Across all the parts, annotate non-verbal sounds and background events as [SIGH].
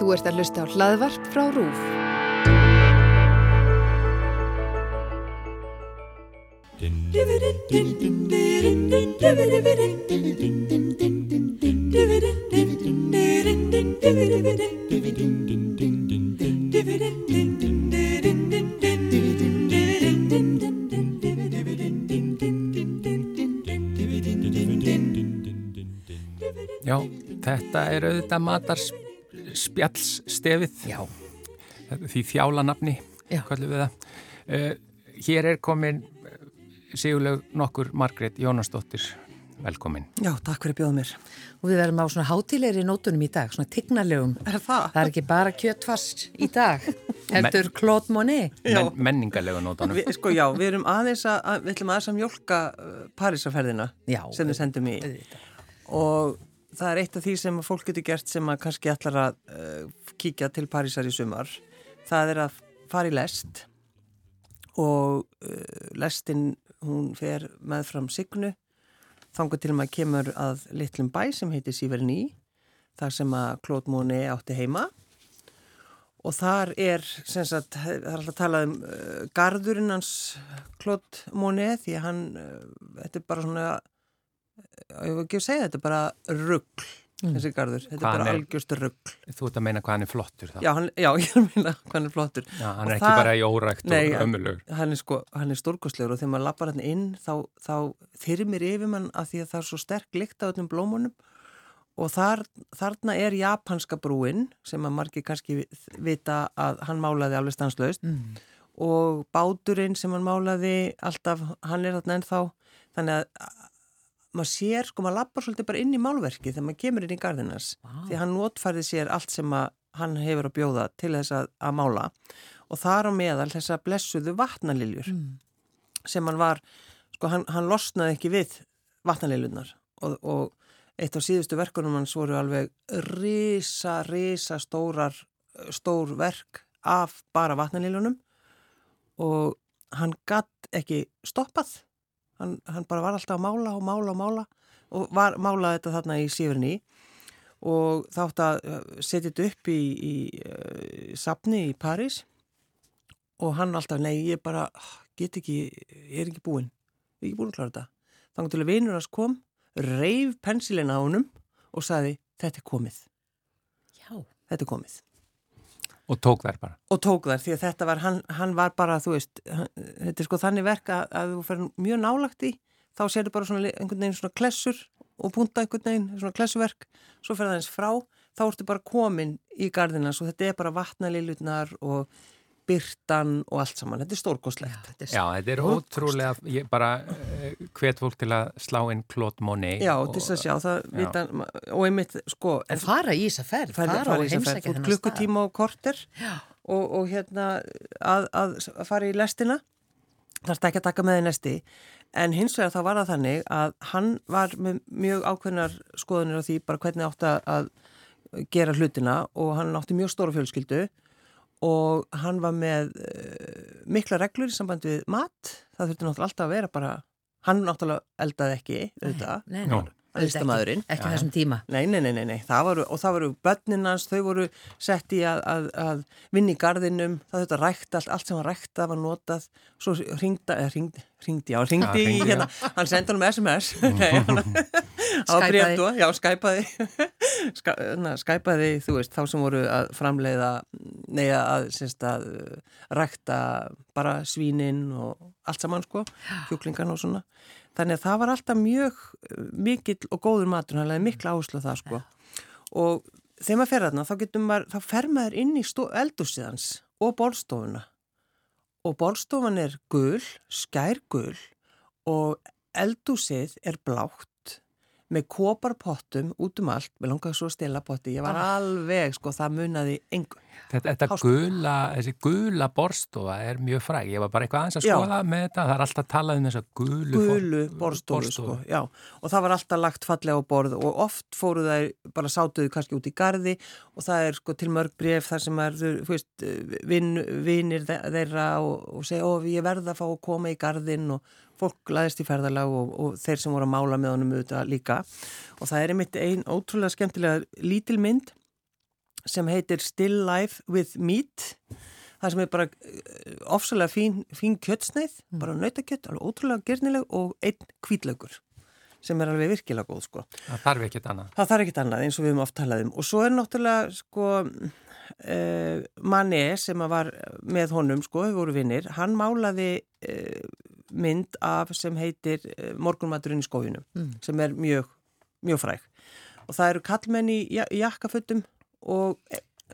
Þú ert að hlusta á hlaðvarp frá RÚF. Já, þetta er auðvitað matar spjallsstefið Já. því þjálanafni uh, Hér er komin Sigurlaug nokkur Margrét Jónasdóttir velkomin. Já, takk fyrir að bjóða mér. Og við verðum á svona hátilegri nótunum í dag, svona tignarlegum. Er það? Það er ekki bara kjötfast í dag, [LAUGHS] heldur Claude Monet. Men, menningarlegu nótunum. Vi, sko já, við erum aðeins að, við ætlum aðeins að mjölka uh, Parísaferðina sem við sendum í. Og það er eitt af því sem fólk getur gert sem að kannski ætlar að uh, kíkja til Parísar í sumar. Það er að fara í lest og uh, lestin hún fer með fram signu þangar til maður kemur að litlum bæ sem heitir Siverní þar sem að Monet átti heima og þar er sagt, það er alltaf að tala um uh, gardurinn hans Monet því að hann, þetta er bara svona ég vil ekki segja þetta er bara ruggl þessi gardur, þetta Hvað er bara algjörst ruggl Þú ert að meina hvað hann er flottur já, hann, já, [LAUGHS] ég er að meina hvað hann er flottur. Já, hann Og er ekki það- bara í órækt og ömulugur. hann er sko, er stórkostlegur og þegar maður lappar hann inn þá, þá þyrmir yfir mann að því að það er svo sterk lykt á öllum blómunum. Og þar, þarna er japanska brúin sem að margir kannski vita að hann málaði alveg stanslaust. Mm. og báturinn sem hann málaði alltaf, hann er þarna ennþá. Þannig að maður sér, sko, maður lappar svolítið bara inn í málverki þegar maður kemur inn í garðinars Vá. því hann notfærið sér allt sem að hann hefur að bjóða til þess að, að mála. Og þar á meðal þess að blessuðu vatnaliljur Mm. sem hann var, sko hann, hann losnaði ekki við vatnaliljunar og, og eitt af síðustu verkunum hans voru alveg risa, risa stórar, stór verk af bara vatnaliljunum. Og hann gatt ekki stoppað hann, hann bara var alltaf að mála og mála og mála og var, málaði þetta þarna í sífrinni og þátt að uh, setja þetta upp í, í uh, safni í París og hann alltaf, nei, ég bara ah, get ekki, ég er ekki búinn ég er ekki búinn að klára þetta. Þannig til að vinur hans kom, reif pensilina á honum og saði, þetta er komið. Já. þetta er komið Og tók þær bara. og tók þær því að þetta var, hann, hann var bara, þú veist, hann, þetta er sko þannig verk að, að þú fer mjög nálagt í, þá sérðu bara svona einhvern veginn svona klessur og punta einhvern veginn, svona klessuverk, svo fer það eins frá, þá ertu bara komin í gardina, svo þetta er bara vatnalilutnar og byrtan og allt saman, þetta er er Já, þetta er ótrúlega, ég bara uh, hvet fólk til að slá inn Claude Monet. Já, og- til þess að sjá, það vita, og einmitt, sko, En fara í þessa ferð, fara, fara, og heimsækja þennan klukkutíma og korter Já. og, og hérna að, að, að fara í lestina. Þarf þetta ekki að taka með í nesti. En hins vegar þá var það þannig að hann var með mjög ákveðnar skoðanir á því bara hvernig átti að- að gera hlutina og hann átti mjög stóra fjölskyldu og hann var með uh, mikla reglur í samband við mat. Það þurfti náttúrulega alltaf að vera bara hann náttúrulega eldaði ekki auðvitað, Listamaðurinn Ekki, ekki þessum tíma. Nei, nei, nei, nei, nei. Það voru, og það voru börninans, þau voru sett í að, að, að vinna í garðinum, það þurfti að rækta allt, allt sem var ræktað var notað, svo ringda, eða ringdi, ringdi, já, ringdi Já, í hringdi, hérna, hann sendi hann um SMS, [LAUGHS] nei, hann, á Skypaði. bréfdóa, já, skæpaði, [LAUGHS] skæpaði, þú veist, þá sem voru að framleiða, nei, að, semst að uh, rækta bara svínin og allt saman, sko, kjúklingan og svona. Þannig að það var alltaf mjög uh, mikill og góður matur, hann leði mikla áherslu það sko. Og þegar maður fer þarna, þá getur maður, þá fer maður inn í eldúsiðans og borðstofuna. Og borðstofan er gul, skær gul og eldúsið er blátt með koparpottum út um allt, með langaði svo stela potti, ég var alveg, sko, það munaði engu. Þetta, þetta gula, þessi gula borstofa er mjög fræg. Ég var bara eitthvað aðeins að Já. skoða með þetta. Það er alltaf talað um þessa gulu, gulu borstofu sko, já, og það var alltaf lagt fallega á borð og oft fóru þær bara sátuðu kannski út í gardi og það er sko til mörg bref þar sem er, þú veist, vin, vinir þe- þeirra og, og segja, ó, ég verða að fá að koma í gardin og fólk laðist í ferðalag og, og þeir sem voru að mála með honum auðvitað líka og það er einmitt ein ótrúlega skemmtilega lítil mynd sem heitir Still Life with Meat það sem er bara uh, ofsalega fín, fín kjötsneið, mm. bara nautakjött, alveg ótrúlega gernileg og einn kvítlaugur sem er alveg virkilega góð sko. Það þarf ekkit annað. Það þarf ekkit annað eins og við höfum oft talað um og svo er náttúrulega sko uh, manni sem var með honum sko, við vorum vinnir, hann málaði uh, mynd af sem heitir uh, Morgunmaturinn í skójunum mm. sem er mjög, mjög fræk og það eru kallmenn í jakkaföttum og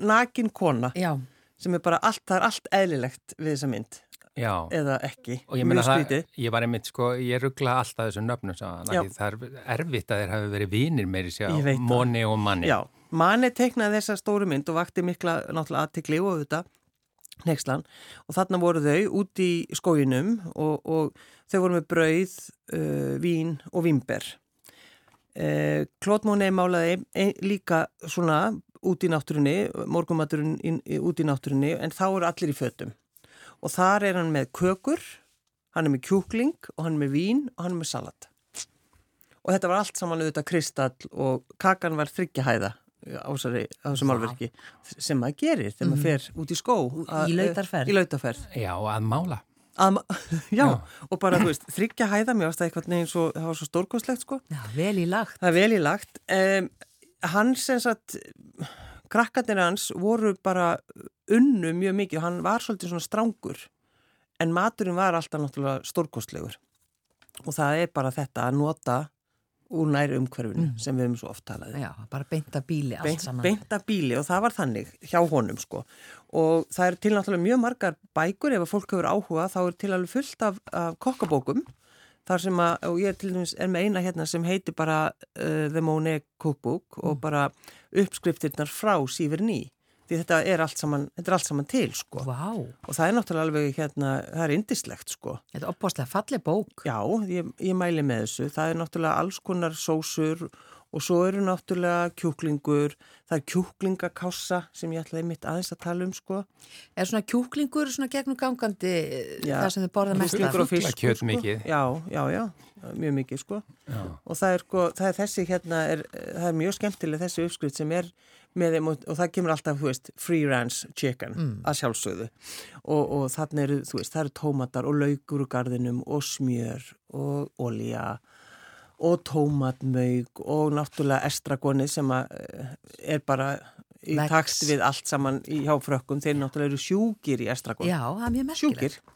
nakin kona Já. sem er bara allt, það er allt eðlilegt við þessa mynd. Já. eða ekki. Meina það, ég var einmitt sko, ég ruggla alltaf þessu nöfnum það er erfitt að þeir hafi verið vinir meiri sér, Móni og Manni. Já, Manni teiknaði þessa stóru mynd og vakti mikla náttúrulega aðtikli og þetta nexlan og þarna voru þau út í skójinum og, og þau voru með brauð, uh, vín og vimber uh, Klótmóni málaði ein, líka svona út í náttúrunni, morgumaturinn út í náttúrunni en þá eru allir í fötum. Og þar er hann með kökur, hann er með kjúkling og hann er með vín og hann er með salat. Og þetta var allt saman auðvitað kristall og kakan var þryggjahæða á þessu málverki sem maður gerir þegar maður mhm. fer út í skó. Í lautarferð. Í lautarferð. Já, að mála. Að, [LAUGHS] já, já, og bara, þú veist, þryggjahæða, mér varst það eitthvað neginn svo, það var svo stórkostlegt, sko. Já, vel í lagt. Það er vel í lagt. Um, hann sem sagt krakkarnir hans voru bara unnu mjög mikið og hann var svolítið svona strángur en maturinn var alltaf náttúrulega stórkostlegur og það er bara þetta að nota úr næri umhverfinu mm. sem við hefum svo oft talaði. Já, bara beinta bíli allt Beint, saman. Beinta bíli og það var þannig hjá honum sko og það er til náttúrulega mjög margar bækur ef að fólk hefur áhuga þá er til alveg fullt af, af kokkabókum þar sem að, og ég til dæmis er með eina hérna sem heitir bara uh, The Monet Cookbook mm. og bara uppskriftirnar frá sífur ný því þetta er allt saman, þetta er allt saman til sko wow. og það er náttúrulega alveg hérna, það er indislegt sko Þetta er opbáslega fallið bók Já, ég, ég mæli með þessu, það er náttúrulega alls konar sósur og svo eru náttúrulega kjúklingur, það er kjúklingakássa sem ég ætlaði mitt aðeins að tala um sko. Er svona kjúklingur svona gegnum gangandi já, það sem þið borða mest af? Kjúklingur og fisk. Kjöt mikið. Já, já, já, mjög mikið sko. Já. Og það er, sko, það er þessi hérna, er, það er mjög skemmtileg þessi uppskrift sem er með þeim og, og það kemur alltaf, þú veist, free range chicken mm. að sjálfsögðu. Og, og þannig eru, þú veist, það eru tómatar og laugur úr gardinum og smjör og olja og tómatmaug og náttúrulega estragoni sem eh, er bara í Vex. takt við allt saman í hjáfrökkum þeir náttúrulega eru sjúkir í estragon. Já, það er mjög merkilegt.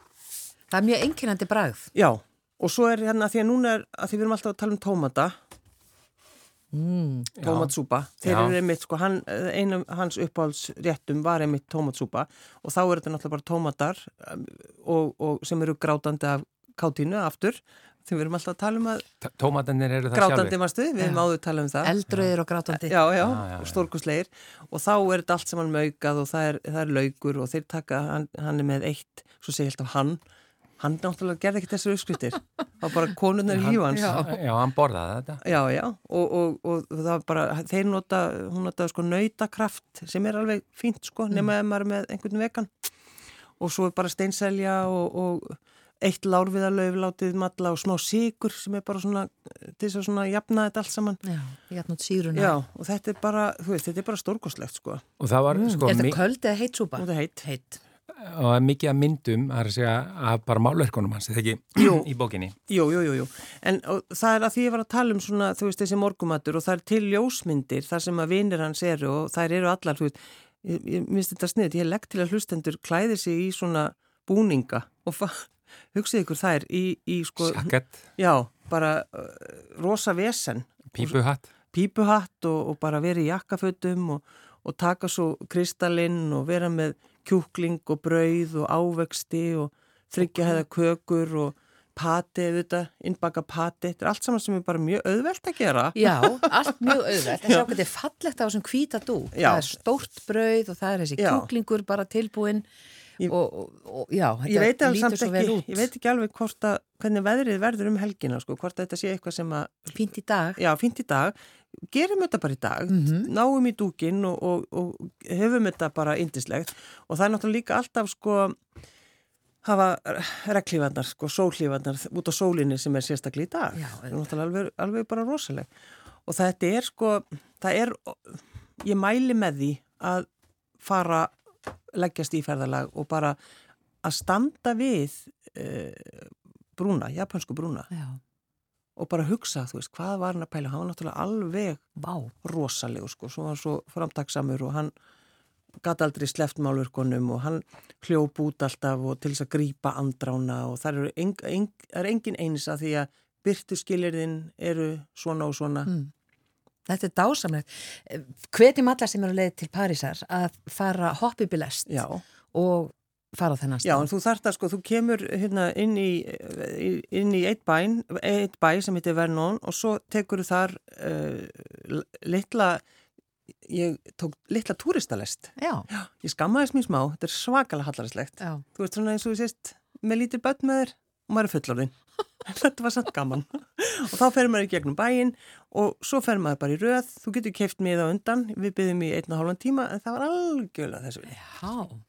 Það er mjög enginandi bragð. Já, og svo er hérna því að núna er að því við erum alltaf að tala um tómata mm, tómatsúpa þeir eru einmitt, sko, hann, einu hans uppáhaldsréttum var einmitt tómatsúpa og þá er þetta náttúrulega bara tómatar um, og, og sem eru grátandi af kátínu aftur Þegar við erum alltaf að tala um að... Tómatanir eru það sjálfi. Grátandi mastu, við erum áður að tala um það. Eldröðir og grátandi. Já, já, já, og stórkusleir. Og þá er þetta allt saman maukað og það er, það er laugur og þeir taka, hann, hann er með eitt, svo segir alltaf hann, hann náttúrulega gerði ekki þessu uppskriftir. Það var bara konurnar í lífans. Já, já, hann borðaði þetta. Já, já, og, og, og það var bara, þeir nota, hún notaði sko nautakraft sem er alveg fínt sko, nema mm. ef maður er með einhvern vegan. Og svo bara steinselja og, og eitt lárviðalöf látið matla og smá síkur sem er bara svona til þess að svona jafna þetta allt saman Já, jafnat síruna Já, og þetta er bara, þú veist, þetta er bara stórkoslegt sko Og það var, mm. sko Er þetta köld eða heitt súpa? Þetta er heitt Heitt Og mikið að myndum, að segja að bara málverkunum hans, þetta ekki jú, í bókinni? Jú, jú, jú, jú. En það er að því ég var að tala um svona, þú veist, þessi morgumatur og það er til ljósmyndir þar sem að vinir hans eru og þær eru allar, þú veist Ég, ég minnst þetta snið, ég legg til að hlustendur klæði sig í svona búninga og [LAUGHS] hugsið ykkur þær í, í sko, Sjakett Já, bara uh, rosa vesen. Pípuhatt. Pípuhatt og, og bara vera í jakkafötum og, og taka svo kristallinn og vera með kjúkling og brauð og ávexti og þryggja hefða kökur og pati, auðvitað, innbaka pati þetta er allt saman sem er bara mjög auðvelt að gera Já, allt mjög auðvelt en sjá hvað þetta er fallegt á þessum hvita dú Já. það er stórt brauð og það er þessi kjúklingur bara tilbúin Ég, og, og já, þetta lítur svo vel út. Ég veit ekki alveg hvort að, hvernig veðrið verður um helgina, sko, hvort að þetta sé eitthvað sem að... Fínt í dag. Já, fínt í dag. Gerum þetta bara í dag, mm -hmm. náum í dúkin og, og, og höfum þetta bara indislegt og það er náttúrulega líka alltaf, sko, hafa reglífandar, sko, sólífandar út á sólinni sem er sérstaklega í dag. Já, það er náttúrulega alveg, alveg bara rosaleg. Og þetta er, sko, það er, ég mæli með því að fara leggjast í ferðalag og bara að standa við e, brúna, japansku brúna Já. Og bara hugsa, þú veist, hvað var hann að pæla hann var náttúrulega alveg Vá. rosalegu sko, svo var hann svo framtaksamur og hann gæti aldrei sleft málverkonum og hann hljóp út alltaf og til þess að grýpa andrána og það er, eng, eng, er engin eins að því að byrtu skilirðin eru svona og svona mm. Þetta er dásamlegt. Hvetjum alla sem eru að leiði til Parísar að fara hoppibilest og fara þennan stað. Já, en þú þarft að sko, þú kemur hérna inn í, inn í eitt bæn, eitt bæ sem heitir Vernon og svo tekur þar uh, litla, ég tók litla turistalest. Já. Já. Ég skammaðist mjög smá, þetta er svakalega hallarslegt. Já. Þú veist svona eins og þú sést með lítið börn með þér og maður er fullorðin. [LAUGHS] þetta var samt gaman og þá fer maður í gegnum bæin og svo fer maður bara í röð þú getur keft miða undan, við byrjum í einna hálfan tíma en það var algjörlega þessu Já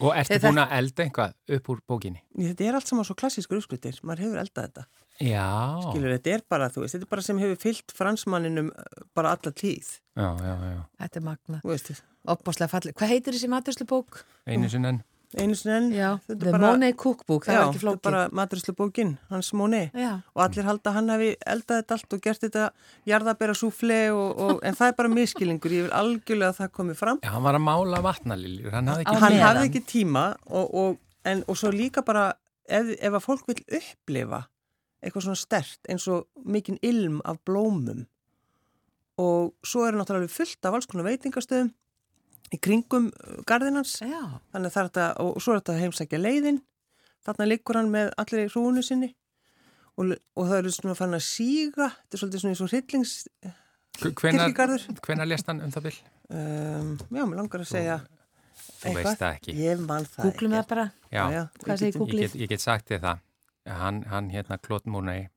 Og ertu búin að elda einhvað upp úr bókinni? Þetta er allt saman svo klassískur uppskritir maður hefur eldað þetta. Já. Skilur, þetta er bara, þú veist, þetta er bara sem hefur fyllt fransmanninum uh, bara alla tíð. Já, já, já. Þetta er magna Opbáslega fallið. Hvað heitir þessi maturslu bók? Einu sinna einu sinni enn The bara, Monet Cookbook, það já, var ekki flókið þetta er bara maturislu bókin, hans Monet. Já. og allir halda hann hafi eldað þetta allt og gert þetta jarðabera súfle en það er bara miskilingur, ég vil algjörlega að það komi fram. Já, hann var að mála vatnaliljur hann hafði ekki, hann hafði ekki tíma og, og, en, og svo líka bara ef, ef að fólk vil upplifa eitthvað svona stert eins og mikinn ilm af blómum. Og svo er náttúrulega fullt af alls konar veitingastöðum í kringum uh, gardinans þannig að það er þetta, og svo er þetta heimsækja leiðin þarna liggur hann með allir í hrúnu sinni. Og, og það eru svona fann að síga. Þetta er svolítið svona eins og hryllings kirkigarður Hvenar lest hann um það byll? Um, já, mér langar að segja Þú veist það ekki. Ég man það Googlum það bara. Já, já, segir Googlið? Ég, ég get sagt þið það. Hann, hann hérna Klót Múrnei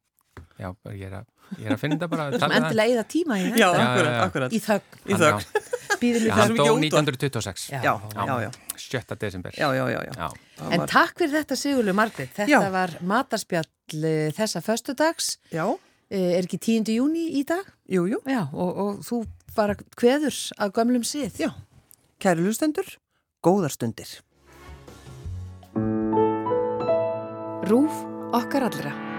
Já, ég er að, ég er að finna þetta bara. Þú erum endilega það tíma í þetta. Já, akkurat, akkurat. Í þögn býðum við það. Hann dó 1926. Já, já, já. 7. desember. Já, já, já. já. En var... takk fyrir þetta Sigurlu Margrit. Þetta já. var matarspjall eh, þessa föstudags. Já. Eh, er ekki 10. júni í dag? Jú, jú. Já, og, og þú bara hveður af gamlum síð. Já. Kæri lustendur, góðar stundir. Rúf okkar allra.